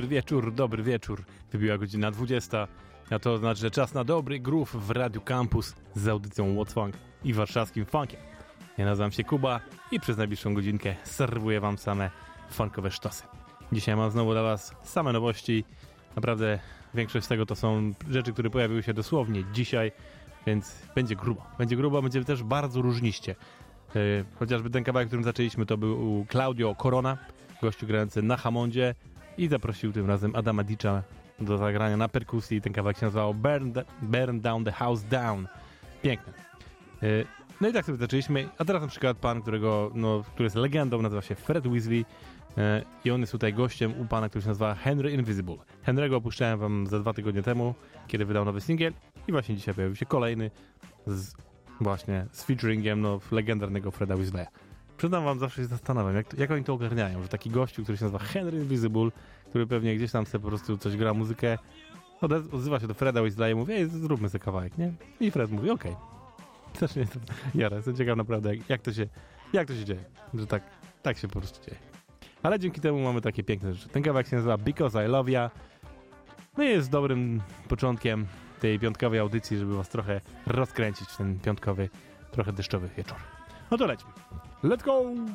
Dobry wieczór, dobry wieczór. Wybiła godzina 20, a to znaczy, że czas na dobry groove w Radiu Campus z audycją What's Funk i warszawskim funkiem. Ja nazywam się Kuba i przez najbliższą godzinkę serwuję wam same funkowe sztosy. Dzisiaj mam znowu dla was same nowości. Naprawdę większość z tego to są rzeczy, które pojawiły się dosłownie dzisiaj, więc będzie grubo. Będzie grubo, będzie też bardzo różniście. Yy, chociażby ten kawałek, którym zaczęliśmy, to był Claudio Corona, gościu grający na Hamondzie i zaprosił tym razem Adama Dicza do zagrania na perkusji. Ten kawałek się nazywał Burn, Burn Down the House Down. Piękne. No i tak sobie zaczęliśmy. A teraz na przykład pan, którego, no, który jest legendą, nazywa się Fred Weasley yy, i on jest tutaj gościem u pana, który się nazywa Henry Invisible. Henry'ego opuszczałem wam za dwa tygodnie temu, kiedy wydał nowy singiel i właśnie dzisiaj pojawił się kolejny z właśnie z featuringiem no, legendarnego Freda Weasleya. Przyznam wam, zawsze się zastanawiam, jak, jak oni to ogarniają, że taki gościu, który się nazywa Henry Invisible, który pewnie gdzieś tam sobie po prostu coś gra muzykę, odzywa się do Freda Weasleya i mówi, ej, zróbmy sobie kawałek, nie? I Fred mówi, okej. Okay. Też nie jestem jara, jestem ciekaw naprawdę, jak, jak, to się, jak to się dzieje, że tak, tak się po prostu dzieje. Ale dzięki temu mamy takie piękne rzeczy. Ten kawałek się nazywa Because I Love Ya, no i jest dobrym początkiem tej piątkowej audycji, żeby was trochę rozkręcić w ten piątkowy, trochę deszczowy wieczór. No to lećmy. Let's go!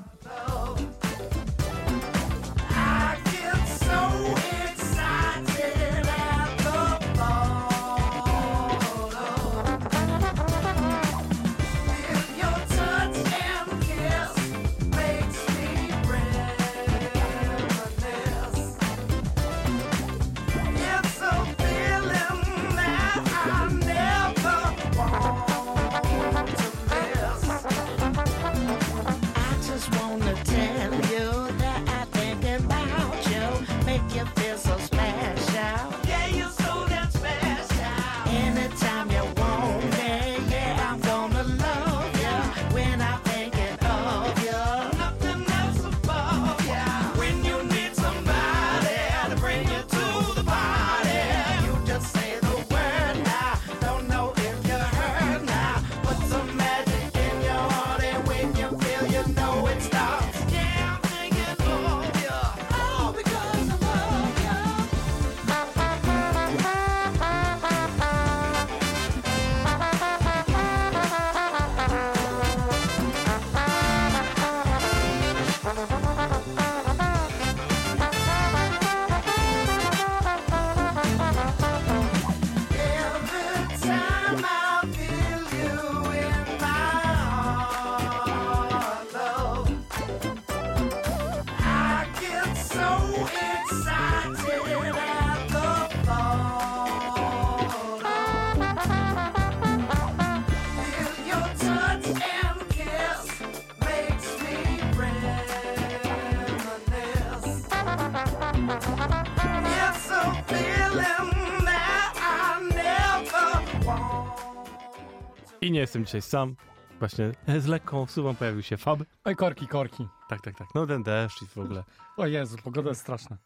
Nie jestem dzisiaj sam. Właśnie z lekką wsuwą pojawił się Fab. Oj, korki, korki. Tak, tak, tak. No ten deszcz i w ogóle. O Jezu, pogoda jest straszna.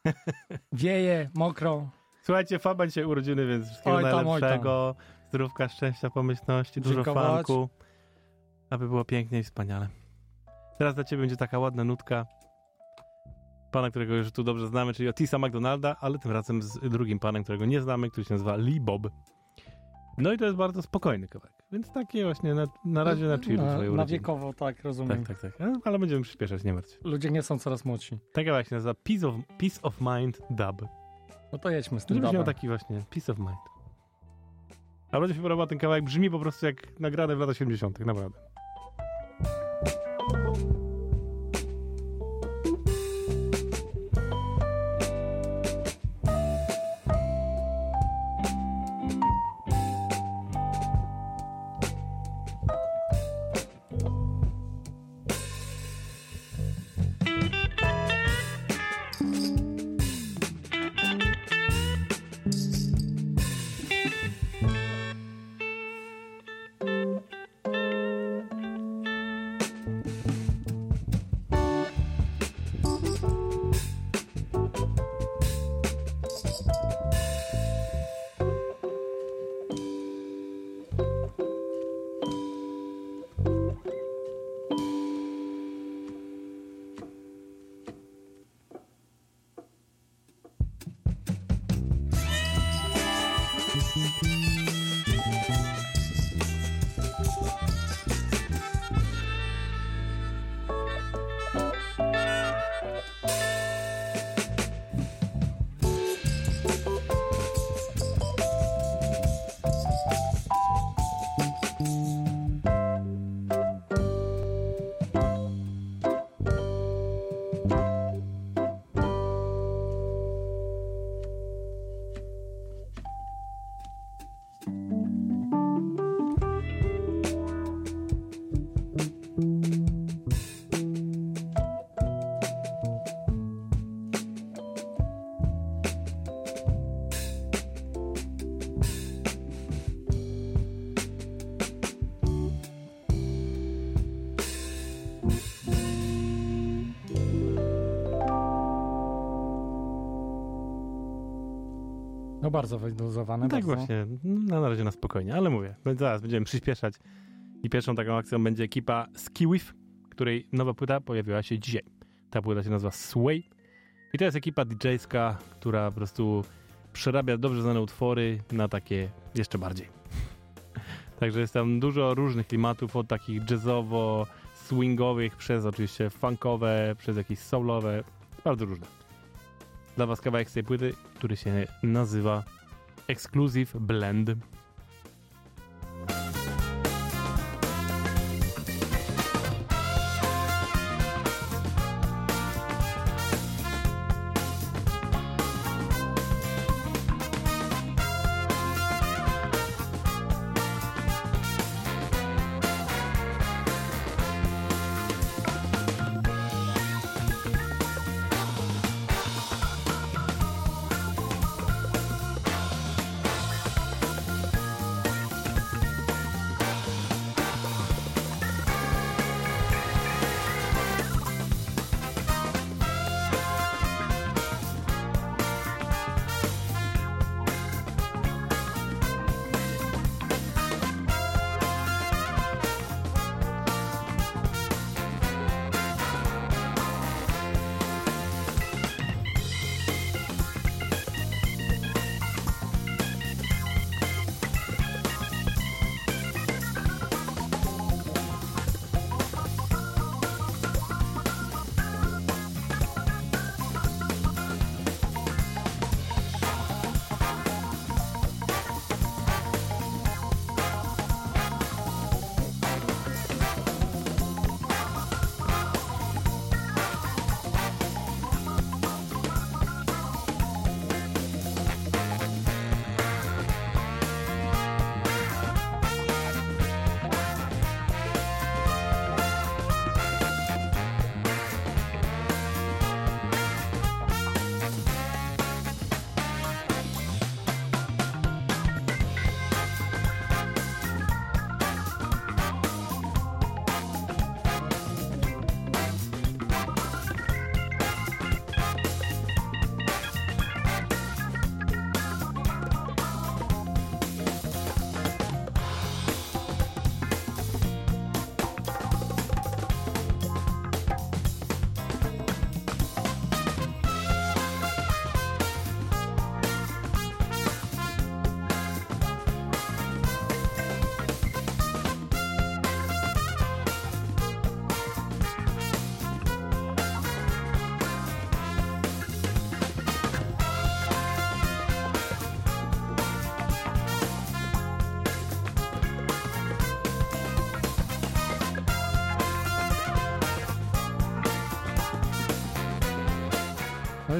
Wieje, mokro. Słuchajcie, Faba dzisiaj urodziny, więc wszystkiego Oj tam, oj tam. najlepszego. Zdrówka, szczęścia, pomyślności, dużo Dziękować. fanku. Aby było pięknie i wspaniale. Teraz dla ciebie będzie taka ładna nutka. Pana, którego już tu dobrze znamy, czyli Otisa McDonalda, ale tym razem z drugim panem, którego nie znamy, który się nazywa Lee Bob. No i to jest bardzo spokojny kawałek. Więc takie właśnie na, na razie na chillu na, na wiekowo, tak, rozumiem. Tak, tak, tak. Ale- Ale będziemy przyspieszać, nie martw. Ludzie nie są coraz młodsi. Kawałek się nazywa Peace of, Peace of Mind Dub. No to jedźmy z tym Żebyś miał taki właśnie Peace of Mind. A bardzo się podoba ten kawałek, brzmi po prostu jak nagrane w latach 70., naprawdę. No bardzo wyluzowane. tak bardzo. właśnie, no, na razie na spokojnie, ale mówię, zaraz będziemy przyspieszać i pierwszą taką akcją będzie ekipa Skiwif, której nowa płyta pojawiła się dzisiaj. Ta płyta się nazywa Sway i to jest ekipa DJ-ska, która po prostu przerabia dobrze znane utwory na takie jeszcze bardziej. Także jest tam dużo różnych klimatów, od takich jazzowo, swingowych, przez oczywiście funkowe, przez jakieś soulowe, bardzo różne. Dla was kawałek z tej płyty, który się nazywa Exclusive Blend.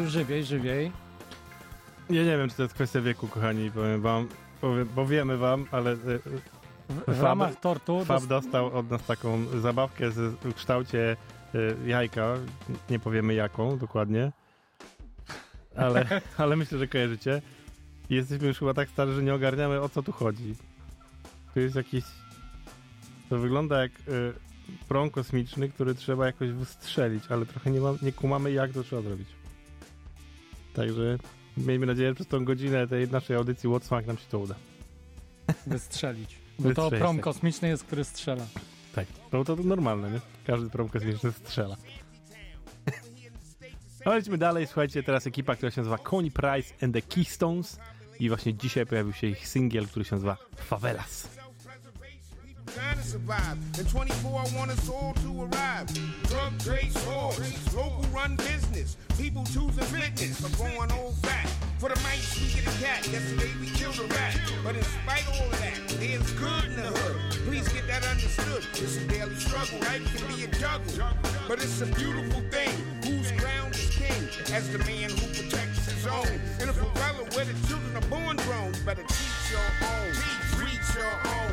Żywiej, żywiej. Ja nie wiem, czy to jest kwestia wieku, kochani, powiem wam, powiem, powiemy wam, ale e, W, w ramach tortu Fab dos- dostał od nas taką zabawkę z, w kształcie e, jajka, nie powiemy jaką dokładnie, ale, ale myślę, że kojarzycie. Jesteśmy już chyba tak starzy, że nie ogarniamy o co tu chodzi. Tu jest jakiś... To wygląda jak y, prom kosmiczny, który trzeba jakoś wystrzelić, ale trochę nie, mam, nie kumamy jak to trzeba zrobić. Także miejmy nadzieję, że przez tą godzinę tej naszej audycji What's Funk nam się to uda. wystrzelić. Bo to prom tak. kosmiczny jest, który strzela. Tak, no to normalne, nie? Każdy prom kosmiczny strzela. No lecimy dalej, słuchajcie, teraz ekipa, która się nazywa Coney Price and the Keystones i właśnie dzisiaj pojawił się ich singiel, który się nazywa Favelas. Trying to survive. In 24, I want us all to arrive. Drug trade stores, local run business. People choosing fitness or growing old fat. For the mice, we get a cat. Yesterday we killed a rat. But in spite of all that, there's good in the hood. Please get that understood. It's a daily struggle. Life can be a juggle. But it's a beautiful thing. Whose ground is king? As the man who protects his own. In a favela where the children are born drones. Better teach your own. Teach, reach your own.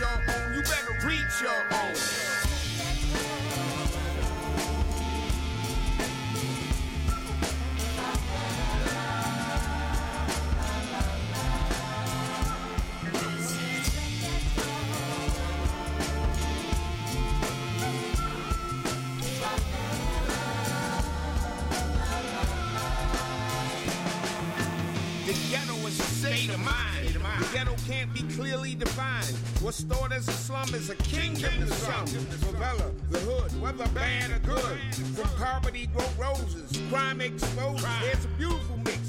Your own. You better reach your own. Can't be clearly defined. What's thought as a slum is a kingdom to some. Favela, the hood, whether bad or good. From poverty grow roses, crime exposed. There's a beautiful mix.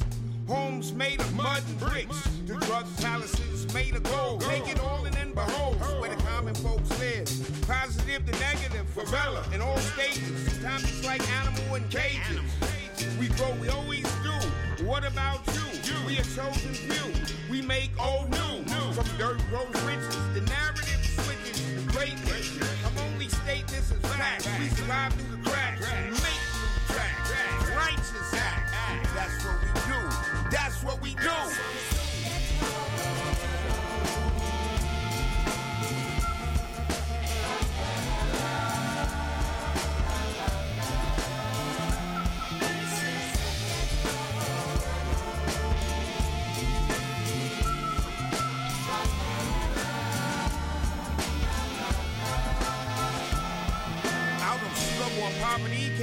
Homes made of mud and bricks. To drug palaces made of gold. Take it all and then behold where the common folks live. Positive to negative, favela in all stages. Sometimes it's like animal in cages. We grow, we always do. What about you? We a chosen few. We make old new. From dirt grows riches. The narrative switches to greatness. I'm only stating this as fact. We survive through the cracks. We make new tracks. Righteous act. That's what we do. That's what we do.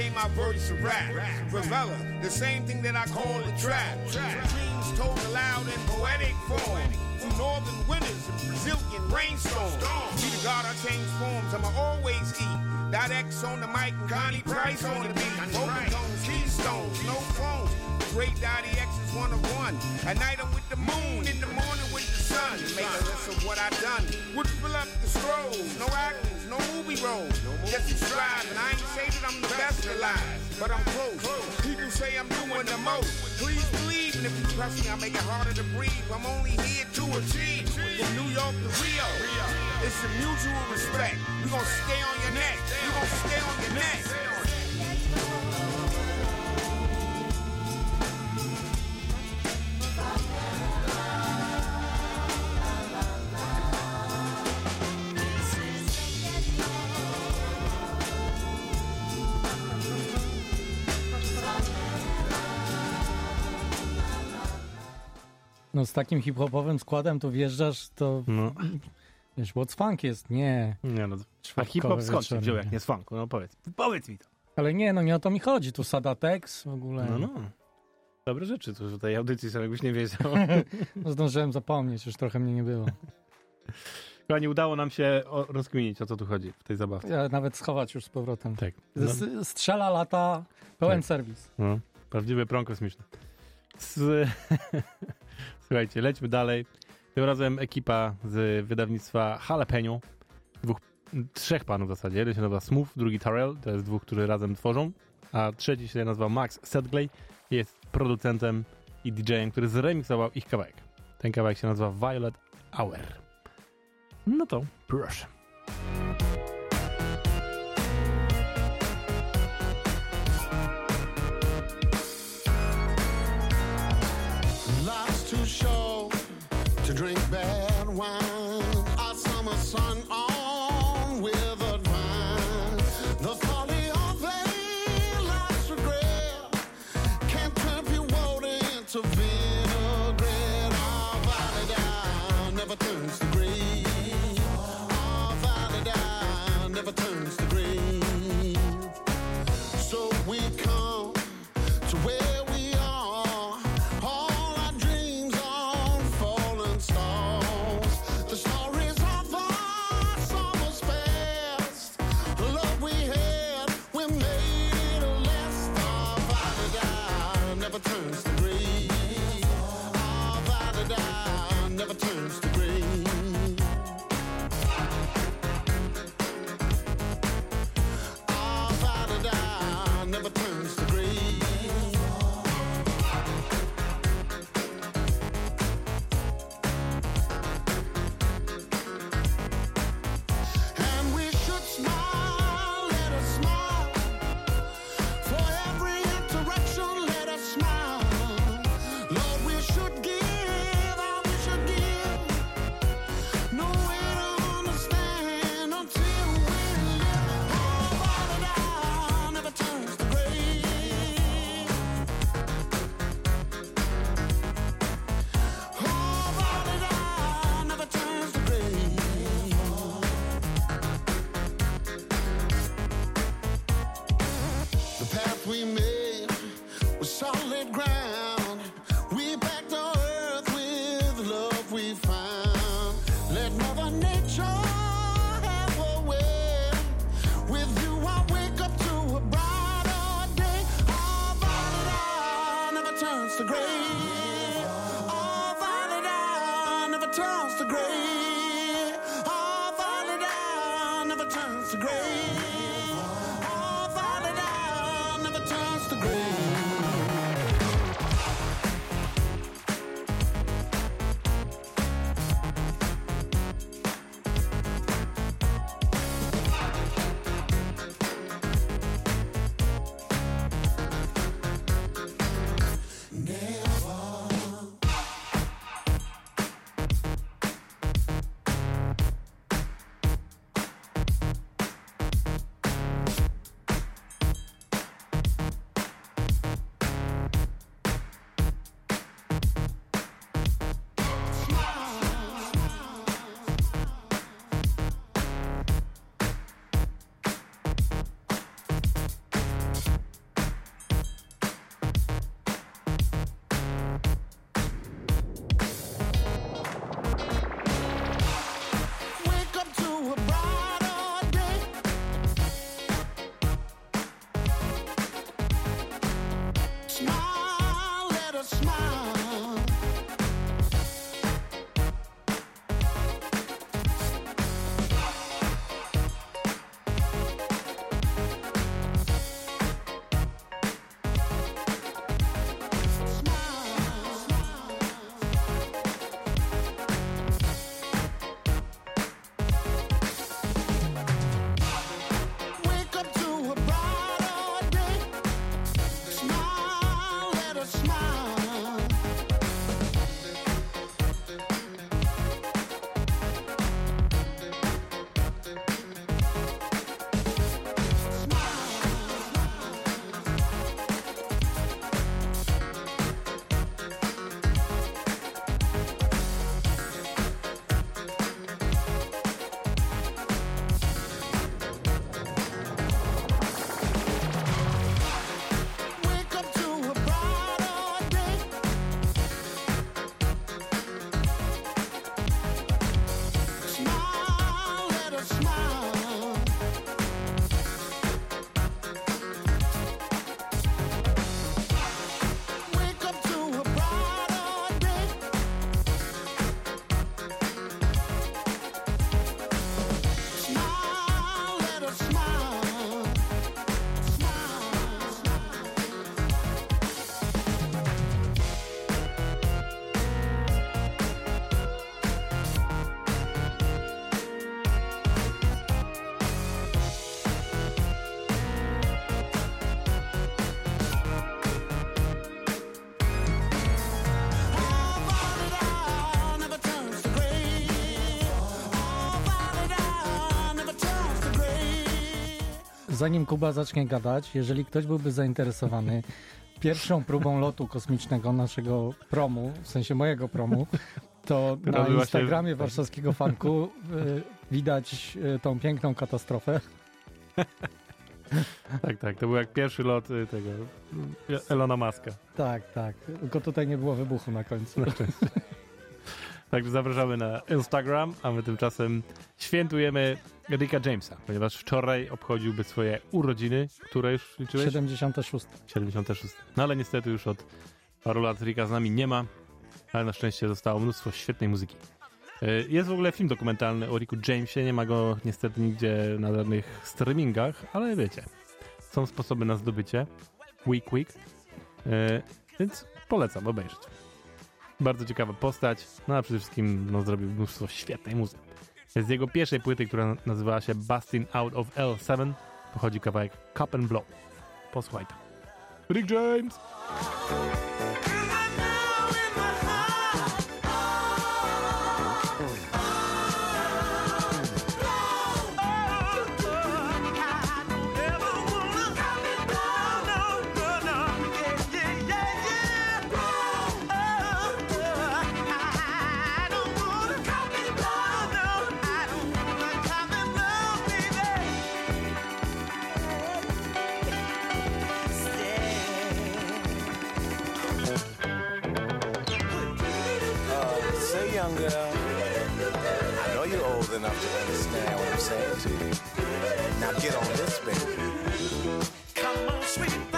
Came my verse of rap. Favela, the same thing that I call a trap. Dreams told aloud in poetic form. Through northern winters and Brazilian rainstorms. Be the God I change forms, I'ma always eat. Dot X on the mic and Connie Price on the beat. Vocal tones, keystones, no clones. Great Dottie X is one of one. At night I'm with the moon, in the sun. Make a list of what I done. Would fill up the scrolls, no actors, no movie roles. Just to strive, and I ain't say that I'm the best alive, but I'm close. People say I'm doing the most. Please believe, and if you trust me, I make it harder to breathe. I'm only here to achieve. From New York to Rio, it's a mutual respect. We gonna stay on your neck. You gonna stay on your neck. No z takim hip-hopowym składem to wjeżdżasz, to No, wiesz, what's funk jest, nie. nie no. A hip-hop skąd się wziął, jak nie. z funku? No powiedz. Powiedz mi to. Ale nie, no nie o to mi chodzi, tu Sadatex w ogóle. No, no. Dobre rzeczy, to że tej audycji sobie jakbyś nie wiedział. No zdążyłem zapomnieć, już trochę mnie nie było. Chyba nie udało nam się rozkminić, o co tu chodzi w tej zabawce. Ja nawet schować już z powrotem. Tak. No, strzela lata, pełen Tak. serwis. no, prawdziwy prom kosmiczny. Z... Słuchajcie, lećmy dalej. Tym razem ekipa z wydawnictwa Jalapeno. Dwóch, trzech panów w zasadzie. Jeden się nazywa Smooth, drugi Tarell. To jest dwóch, którzy razem tworzą. A trzeci się nazywa Max Sedgley. Jest producentem i DJ-em, który zremiksował ich kawałek. Ten kawałek się nazywa Violet Hour. No to proszę. drink back. Zanim Kuba zacznie gadać, jeżeli ktoś byłby zainteresowany pierwszą próbą lotu kosmicznego naszego promu, w sensie mojego promu, to na się- Instagramie warszawskiego fanku y, widać y, tą piękną katastrofę. Tak, tak. To był jak pierwszy lot y, tego Elona Muska. Tak, tak. Tylko tutaj nie było wybuchu na końcu. Także zapraszamy na Instagram, a my tymczasem świętujemy Ricka Jamesa, ponieważ wczoraj obchodziłby swoje urodziny, które już liczyłeś? 76. 76. No ale niestety już od paru lat Ricka z nami nie ma, ale na szczęście zostało mnóstwo świetnej muzyki. Y, Jest w ogóle film dokumentalny o Ricku Jamesie, nie ma go niestety nigdzie na żadnych streamingach, ale wiecie, są sposoby na zdobycie. Week Week. Y, Więc polecam obejrzeć. Bardzo ciekawa postać, no a przede wszystkim no, zrobił mnóstwo świetnej muzyki. Z jego pierwszej płyty, która nazywała się Busting Out of L7, pochodzi kawałek Cup and Blow. Posłuchajcie. Rick James! Get on this, baby. Come on, sweet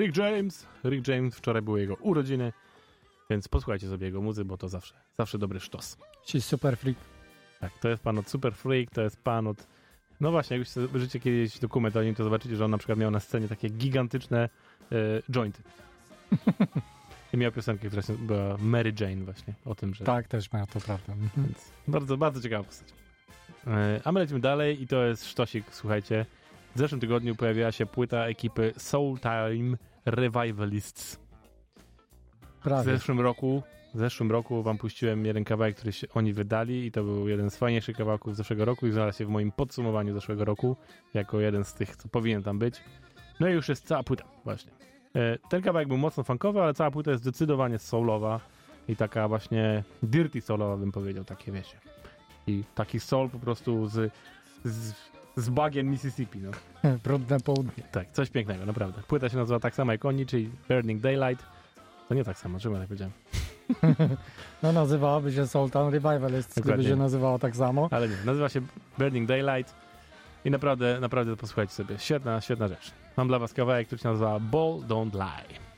Rick James. Rick James, wczoraj były jego urodziny, więc posłuchajcie sobie jego muzy, bo to zawsze, zawsze dobry sztos. Ci super freak. Tak, to jest pan od Super Freak, to jest pan od... No właśnie, jak już sobie obejrzycie kiedyś dokument o nim, to zobaczycie, że on na przykład miał na scenie takie gigantyczne e, jointy. I miał piosenkę, która się była Mary Jane właśnie, o tym, że... Tak, też miał, to prawda. Mhm. Więc bardzo, bardzo ciekawa postać. E, A my lecimy dalej i to jest sztosik, słuchajcie. W zeszłym tygodniu pojawiła się płyta ekipy Soul Time Revivalists. W Prawie. zeszłym roku, w zeszłym roku wam puściłem jeden kawałek, który się oni wydali i to był jeden z fajniejszych kawałków zeszłego roku i znalazł się w moim podsumowaniu zeszłego roku jako jeden z tych, co powinien tam być. No i już jest cała płyta właśnie. E, Ten kawałek był mocno funkowy, ale cała płyta jest zdecydowanie soulowa i taka właśnie dirty soulowa bym powiedział, takie wiecie. I taki soul po prostu z, z, z bagien Mississippi, no. Brudne południe. Tak, coś pięknego, naprawdę. Płyta się nazywa tak samo jak oni, czyli Burning Daylight. To nie tak samo, czemu ja tak powiedziałem? No nazywałaby się Soul Town Revivalist, gdyby Dokładnie. się nazywało tak samo. Ale nie, nazywa się Burning Daylight i naprawdę, naprawdę posłuchajcie sobie. Świetna, świetna rzecz. Mam dla was kawałek, który się nazywa Ball Don't Lie.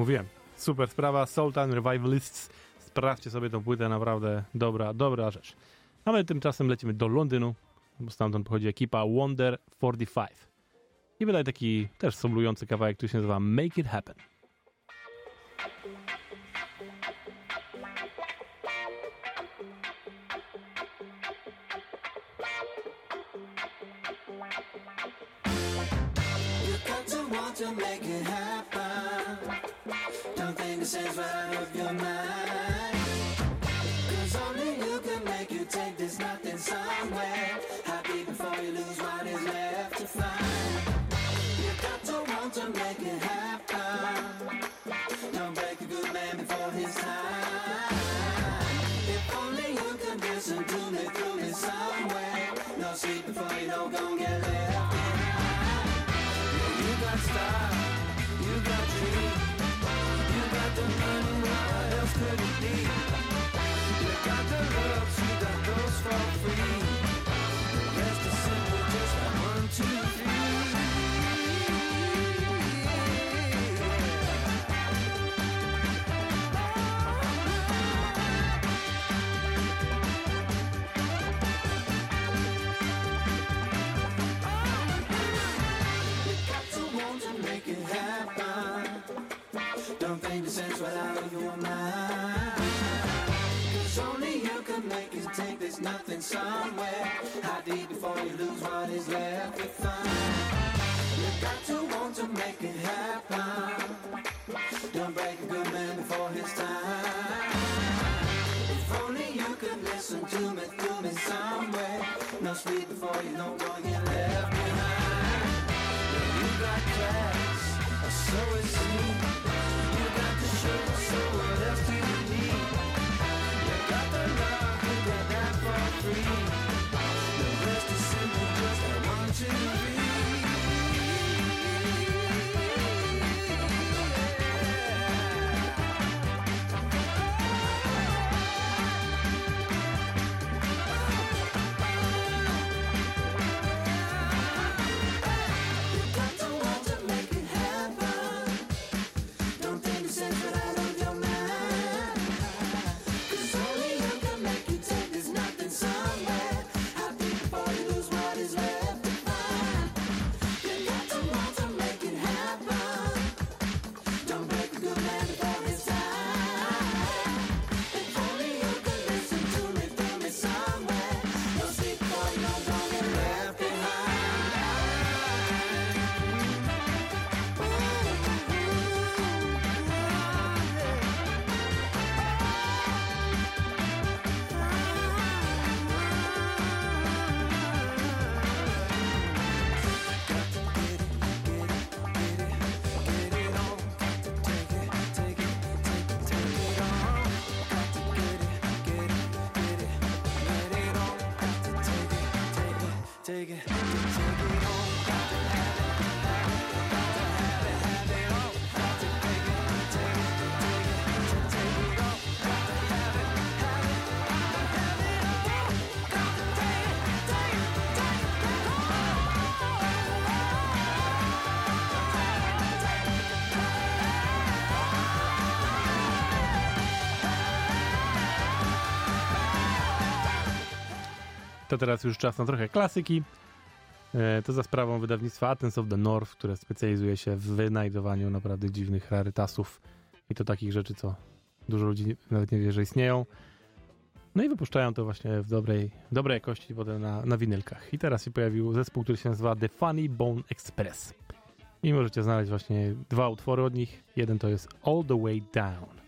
Mówiłem, super sprawa, Sultan Revivalists. Sprawdźcie sobie tą płytę, naprawdę dobra, dobra rzecz. A my tymczasem lecimy do Londynu, bo stamtąd pochodzi ekipa Wonder 45. I wydaje taki też soblujący kawałek, który się nazywa Make It Happen. To make it. sense right of your mind. going somewhere. How deep before you lose what is left to find? You got to want to make it happen. teraz już czas na trochę klasyki. E, to za sprawą wydawnictwa Athens of the North, które specjalizuje się w wynajdowaniu naprawdę dziwnych rarytasów i to takich rzeczy, co dużo ludzi nawet nie wie, że istnieją. No i wypuszczają to właśnie w dobrej, dobrej jakości potem na, na winylkach. I teraz się pojawił zespół, który się nazywa The Funny Bone Express. I możecie znaleźć właśnie dwa utwory od nich. Jeden to jest All the Way Down.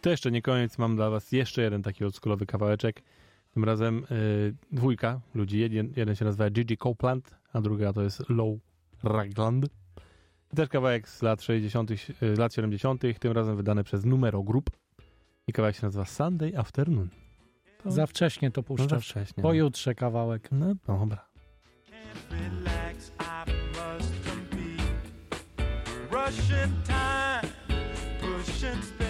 To jeszcze nie koniec, mam dla was jeszcze jeden taki oldschoolowy kawałeczek. Tym razem y, dwójka ludzi. Jeden, jeden się nazywa Gigi Copeland, a druga to jest Low Ragland. Też kawałek z lat 60., y, lat 70., tym razem wydany przez Numero Group. I kawałek się nazywa Sunday Afternoon. To, Za wcześnie to no, za puszczasz. wcześnie. Pojutrze kawałek. No dobra. must compete. Russian time, pushing space.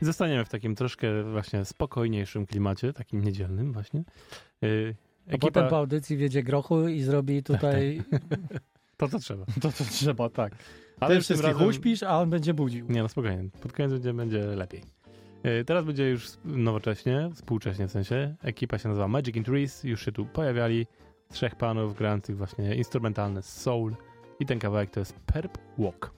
Zostaniemy w takim troszkę właśnie spokojniejszym klimacie, takim niedzielnym właśnie. Yy, A potem po audycji wiedzie grochu i zrobi tutaj To co trzeba. to, co trzeba, tak. Ale Ty wszystkich razem- uśpisz, a on będzie budził. Nie no spokojnie, pod koniec będzie, będzie lepiej. Yy, Teraz będzie już nowocześnie, współcześnie w sensie. Ekipa się nazywa Magic in Trees, już się tu pojawiali. Trzech panów grających właśnie instrumentalne soul. I ten kawałek to jest Perp Walk.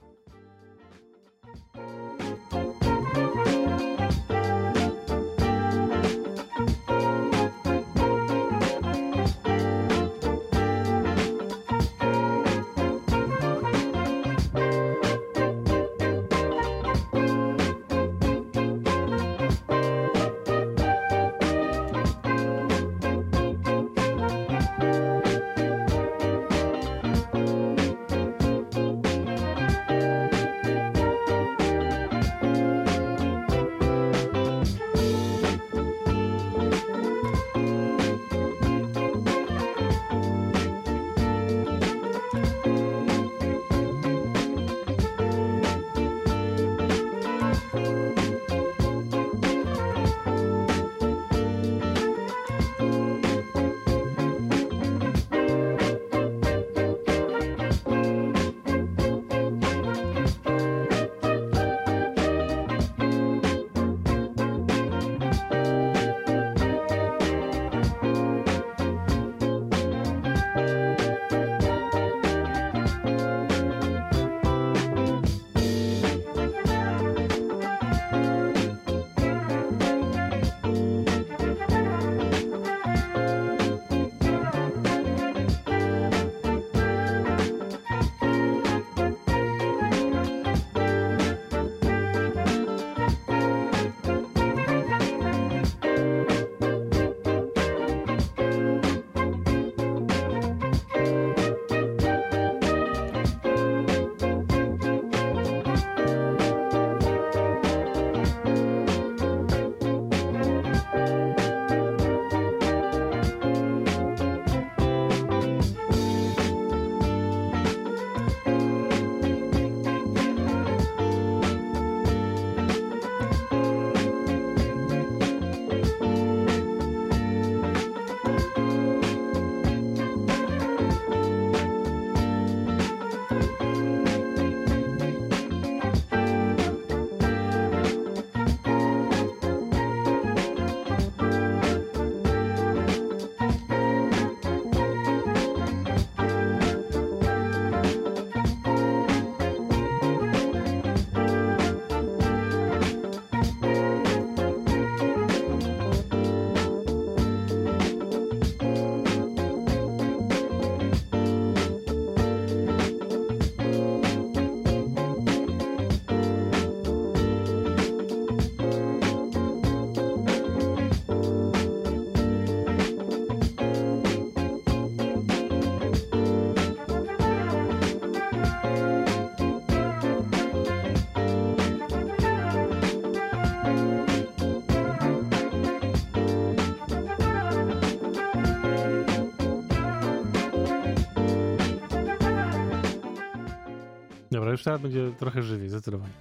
Już teraz będzie trochę żywiej, zdecydowanie.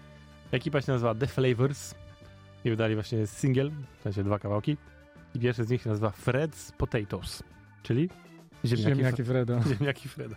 Ekipa się nazywa The Flavors i wydali właśnie single, w sensie dwa kawałki. I pierwszy z nich się nazywa Fred's Potatoes, czyli ziemniaki, Ziemniaki Fredo. ziemniaki Freda.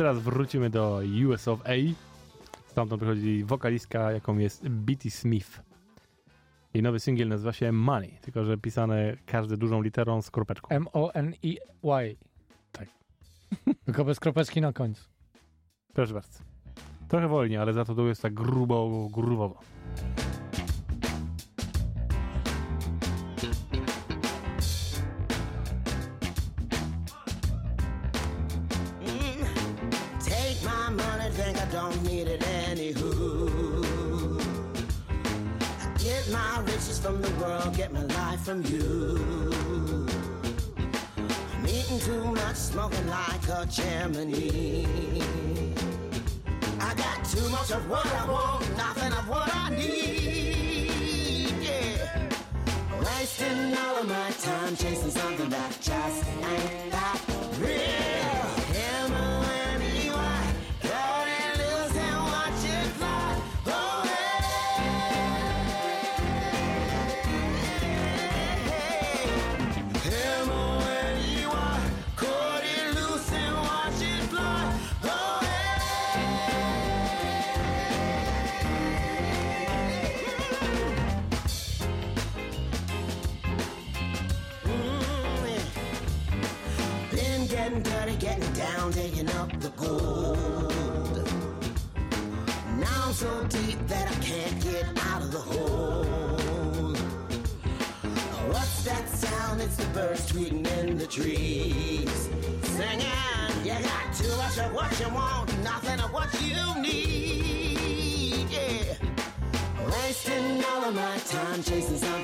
Teraz wrócimy do US of A. Stamtąd przychodzi wokalistka, jaką jest Beatty Smith. Jej nowy singiel nazywa się Money, tylko że pisane każdy dużą literą z kropeczką. M-O-N-E-Y. Tak. Tylko bez kropeczki na końcu. Proszę bardzo. Trochę wolniej, ale za to tu jest tak grubo, grubowo. From you. Meet eating too much, smoking like a chimney. I got too much of what I want, nothing of what I need. Yeah. Wasting all of my time chasing something that just ain't that can't get out of the hole. What's that sound? It's the birds tweeting in the trees. Singing, you got too much of what you want, nothing of what you need. Yeah. Wasting all of my time chasing something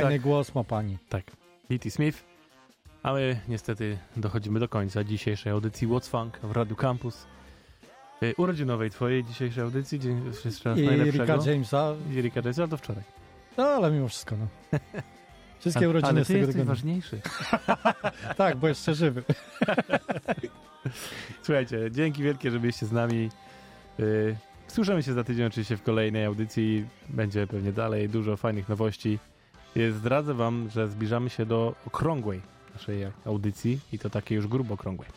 Fajny tak, głos ma pani. tak. Beatty Smith. A my niestety dochodzimy do końca dzisiejszej audycji What's Funk w Radio Campus. Y, Urodzinowej twojej dzisiejszej audycji. Dzień jeszcze raz I najlepszego. Ricka Jamesa. I Ricka Jamesa to wczoraj. No, ale mimo wszystko, no. Wszystkie urodziny ale z ty tego jesteś tygodnia. ważniejszy. Tak, bo jeszcze żywy. Słuchajcie, dzięki wielkie, że byliście z nami. Yy, słyszymy się za tydzień oczywiście w kolejnej audycji. Będzie pewnie dalej dużo fajnych nowości. Zdradzę wam, że zbliżamy się do okrągłej naszej audycji i to takiej już grubo okrągłej.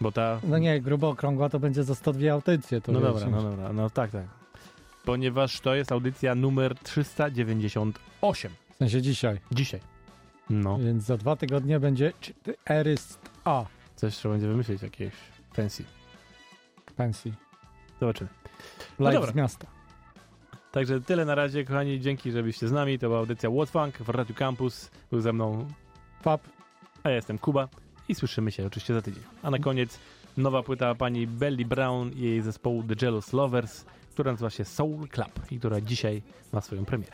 Bo ta... No nie, grubo okrągła to będzie za 102 audycje. To no dobra, no dobra, no tak, tak. Ponieważ to jest audycja numer 398. W sensie dzisiaj. Dzisiaj. No, Więc za dwa tygodnie będzie Eryst A coś trzeba będzie wymyślić, jakieś pensji. pensji. Zobaczymy. Live dobra. z miasta. Także tyle na razie, kochani. Dzięki, że byliście z nami. To była audycja What Funk w Radio Campus. Był ze mną, Pap. a ja jestem Kuba i słyszymy się oczywiście za tydzień. A na koniec nowa płyta pani Belly Brown i jej zespołu The Jealous Lovers, która nazywa się Soul Club i która dzisiaj ma swoją premierę.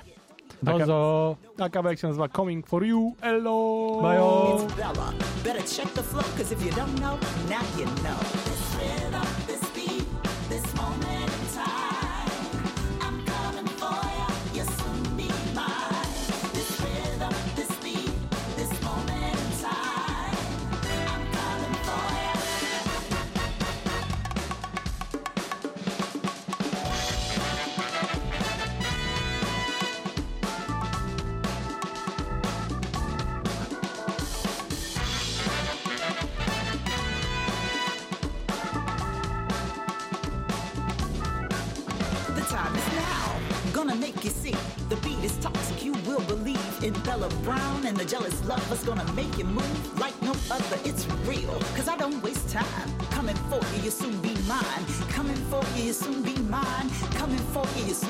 Dozo. A kawałek się nazywa Coming For You. Hello! Bajo. It's Bella. Better check the flow, cause if you don't know, now you know. This rhythm, this beat, this moment jealous love lovers gonna make you move like no other. It's real, cause I don't waste time. Coming for you, you'll soon be mine. Coming for you, you'll soon be mine. Coming for you, you'll soon.